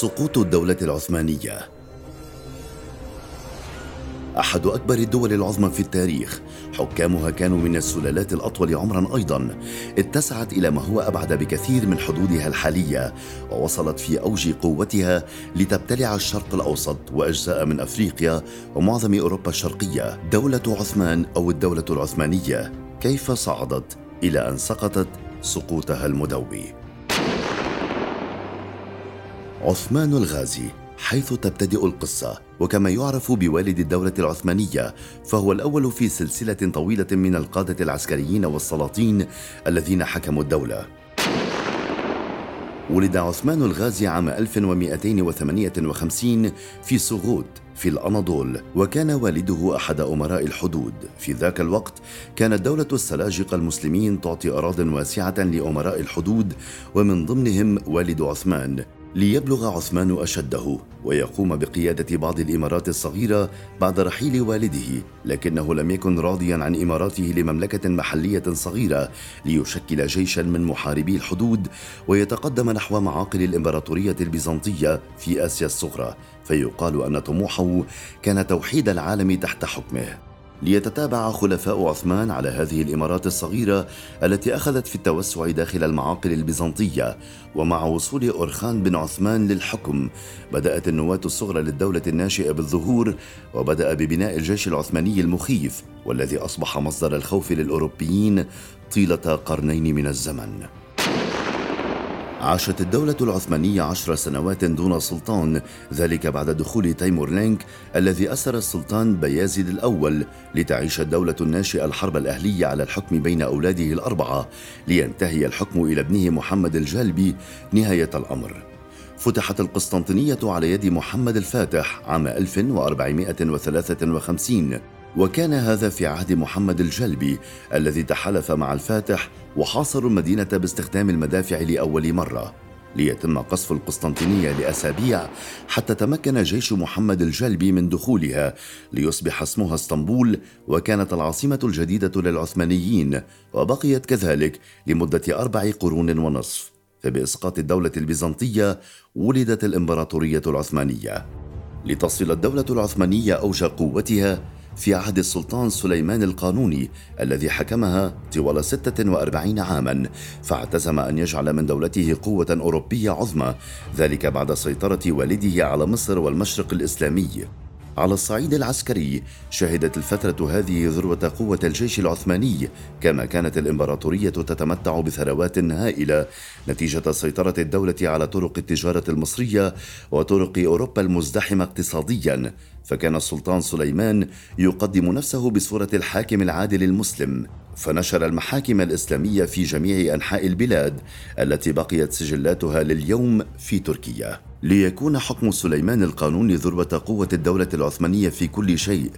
سقوط الدولة العثمانية. أحد أكبر الدول العظمى في التاريخ حكامها كانوا من السلالات الأطول عمرا أيضا. اتسعت إلى ما هو أبعد بكثير من حدودها الحالية ووصلت في أوج قوتها لتبتلع الشرق الأوسط وأجزاء من أفريقيا ومعظم أوروبا الشرقية. دولة عثمان أو الدولة العثمانية كيف صعدت إلى أن سقطت سقوطها المدوي؟ عثمان الغازي حيث تبتدئ القصة وكما يعرف بوالد الدولة العثمانية فهو الأول في سلسلة طويلة من القادة العسكريين والسلاطين الذين حكموا الدولة. ولد عثمان الغازي عام 1258 في سغوت في الأناضول وكان والده أحد أمراء الحدود. في ذاك الوقت كانت دولة السلاجقة المسلمين تعطي أراض واسعة لأمراء الحدود ومن ضمنهم والد عثمان. ليبلغ عثمان أشده ويقوم بقيادة بعض الإمارات الصغيرة بعد رحيل والده لكنه لم يكن راضيا عن إماراته لمملكة محلية صغيرة ليشكل جيشا من محاربي الحدود ويتقدم نحو معاقل الإمبراطورية البيزنطية في آسيا الصغرى فيقال أن طموحه كان توحيد العالم تحت حكمه. ليتتابع خلفاء عثمان على هذه الإمارات الصغيرة التي أخذت في التوسع داخل المعاقل البيزنطية ومع وصول أورخان بن عثمان للحكم بدأت النواة الصغرى للدولة الناشئة بالظهور وبدأ ببناء الجيش العثماني المخيف والذي أصبح مصدر الخوف للأوروبيين طيلة قرنين من الزمن. عاشت الدولة العثمانية عشر سنوات دون سلطان ذلك بعد دخول تيمور لينك الذي أسر السلطان بيازيد الأول لتعيش الدولة الناشئة الحرب الأهلية على الحكم بين أولاده الأربعة لينتهي الحكم إلى ابنه محمد الجالبي نهاية الأمر. فتحت القسطنطينية على يد محمد الفاتح عام 1453 وكان هذا في عهد محمد الجلبي الذي تحالف مع الفاتح وحاصروا المدينة باستخدام المدافع لأول مرة ليتم قصف القسطنطينية لأسابيع حتى تمكن جيش محمد الجلبي من دخولها ليصبح اسمها اسطنبول وكانت العاصمة الجديدة للعثمانيين وبقيت كذلك لمدة أربع قرون ونصف. فبإسقاط الدولة البيزنطية ولدت الإمبراطورية العثمانية. لتصل الدولة العثمانية أوج قوتها في عهد السلطان سليمان القانوني الذي حكمها طوال 46 عاما فاعتزم أن يجعل من دولته قوة أوروبية عظمى ذلك بعد سيطرة والده على مصر والمشرق الإسلامي. على الصعيد العسكري. شهدت الفترة هذه ذروة قوة الجيش العثماني كما كانت الإمبراطورية تتمتع بثروات هائلة. نتيجة سيطرة الدولة على طرق التجارة المصرية وطرق أوروبا المزدحمة اقتصاديا. فكان السلطان سليمان يقدم نفسه بصورة الحاكم العادل المسلم. فنشر المحاكم الإسلامية في جميع أنحاء البلاد التي بقيت سجلاتها لليوم في تركيا. ليكون حكم سليمان القانوني ذروة قوة الدولة العثمانية في كل شيء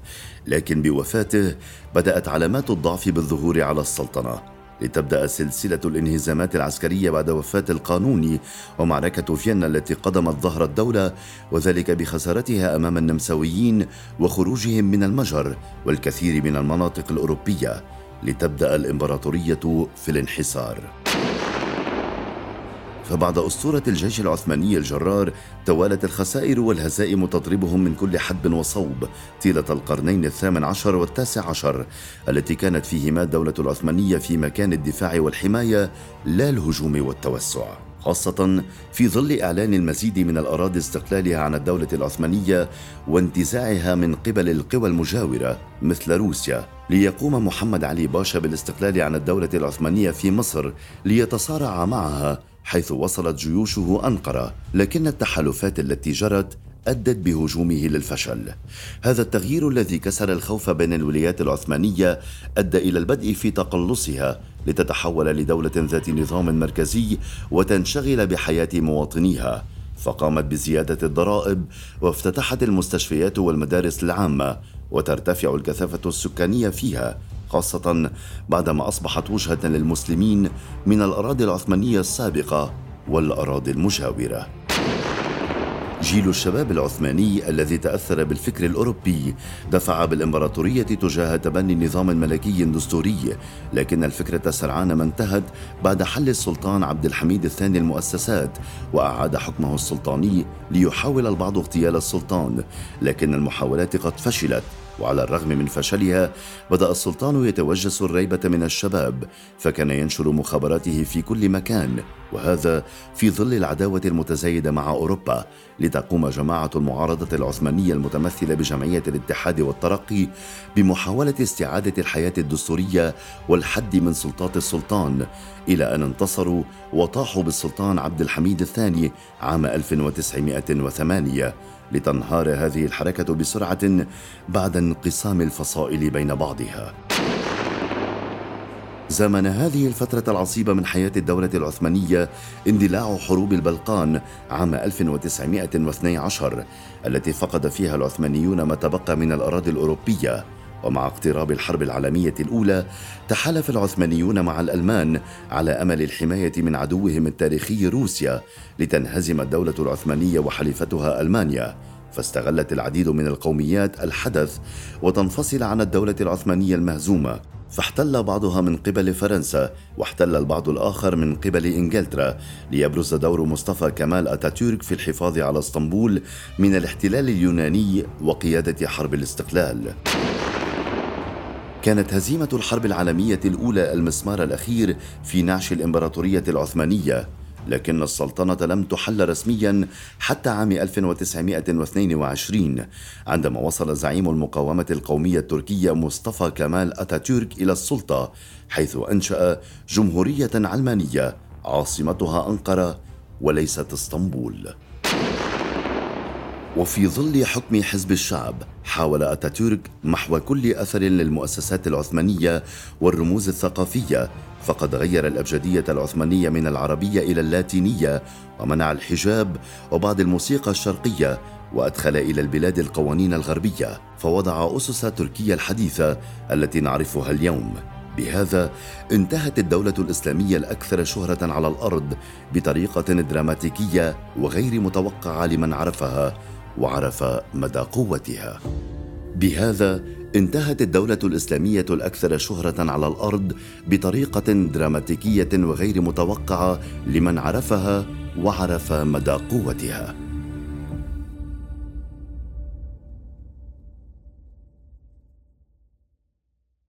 لكن بوفاته بدأت علامات الضعف بالظهور على السلطنة. لتبدأ سلسلة الانهزامات العسكرية بعد وفاة القانوني ومعركة فيينا التي قدمت ظهر الدولة وذلك بخسارتها أمام النمساويين وخروجهم من المجر والكثير من المناطق الأوروبية. لتبدأ الإمبراطورية في الانحسار. فبعد أسطورة الجيش العثماني الجرار توالت الخسائر والهزائم تضربهم من كل حدب وصوب طيلة القرنين الثامن عشر والتاسع عشر التي كانت فيهما الدولة العثمانية في مكان الدفاع والحماية لا الهجوم والتوسع. خاصة في ظل إعلان المزيد من الأراضي استقلالها عن الدولة العثمانية وانتزاعها من قبل القوى المجاورة مثل روسيا ليقوم محمد علي باشا بالاستقلال عن الدولة العثمانية في مصر ليتصارع معها حيث وصلت جيوشه أنقرة. لكن التحالفات التي جرت أدت بهجومه للفشل. هذا التغيير الذي كسر الخوف بين الولايات العثمانية أدى إلى البدء في تقلصها لتتحول لدولة ذات نظام مركزي وتنشغل بحياة مواطنيها. فقامت بزيادة الضرائب وافتتحت المستشفيات والمدارس العامة وترتفع الكثافة السكانية فيها خاصة بعدما أصبحت وجهة للمسلمين من الأراضي العثمانية السابقة والأراضي المجاورة. جيل الشباب العثماني الذي تأثر بالفكر الأوروبي. دفع بالإمبراطورية تجاه تبني نظام ملكي دستوري. لكن الفكرة سرعان ما انتهت بعد حل السلطان عبد الحميد الثاني المؤسسات وأعاد حكمه السلطاني ليحاول البعض اغتيال السلطان. لكن المحاولات قد فشلت. وعلى الرغم من فشلها بدأ السلطان يتوجس الريبة من الشباب فكان ينشر مخابراته في كل مكان وهذا في ظل العداوة المتزايدة مع أوروبا لتقوم جماعة المعارضة العثمانية المتمثلة بجمعية الاتحاد والترقي بمحاولة استعادة الحياة الدستورية والحد من سلطات السلطان إلى أن انتصروا وطاحوا بالسلطان عبد الحميد الثاني عام 1908 لتنهار هذه الحركة بسرعة بعد انقسام الفصائل بين بعضها. زمن هذه الفترة العصيبة من حياة الدولة العثمانية اندلاع حروب البلقان عام 1912 التي فقد فيها العثمانيون ما تبقى من الأراضي الأوروبية. ومع اقتراب الحرب العالمية الأولى تحالف العثمانيون مع الألمان على أمل الحماية من عدوهم التاريخي روسيا لتنهزم الدولة العثمانية وحليفتها ألمانيا. فاستغلت العديد من القوميات الحدث وتنفصل عن الدولة العثمانية المهزومة. فاحتل بعضها من قبل فرنسا واحتل البعض الآخر من قبل إنجلترا ليبرز دور مصطفى كمال أتاتورك في الحفاظ على اسطنبول من الاحتلال اليوناني وقيادة حرب الاستقلال. كانت هزيمة الحرب العالمية الأولى المسمار الأخير في نعش الإمبراطورية العثمانية لكن السلطنة لم تحل رسميا حتى عام 1922 عندما وصل زعيم المقاومة القومية التركية مصطفى كمال أتاتورك إلى السلطة حيث أنشأ جمهورية علمانية عاصمتها أنقرة وليست إسطنبول. وفي ظل حكم حزب الشعب حاول أتاتورك محو كل أثر للمؤسسات العثمانية والرموز الثقافية فقد غير الأبجدية العثمانية من العربية إلى اللاتينية ومنع الحجاب وبعض الموسيقى الشرقية وأدخل إلى البلاد القوانين الغربية فوضع أسس تركيا الحديثة التي نعرفها اليوم. بهذا انتهت الدولة الإسلامية الأكثر شهرة على الأرض بطريقة دراماتيكية وغير متوقعة لمن عرفها وعرف مدى قوتها. بهذا انتهت الدولة الإسلامية الأكثر شهرة على الأرض بطريقة دراماتيكية وغير متوقعة لمن عرفها وعرف مدى قوتها.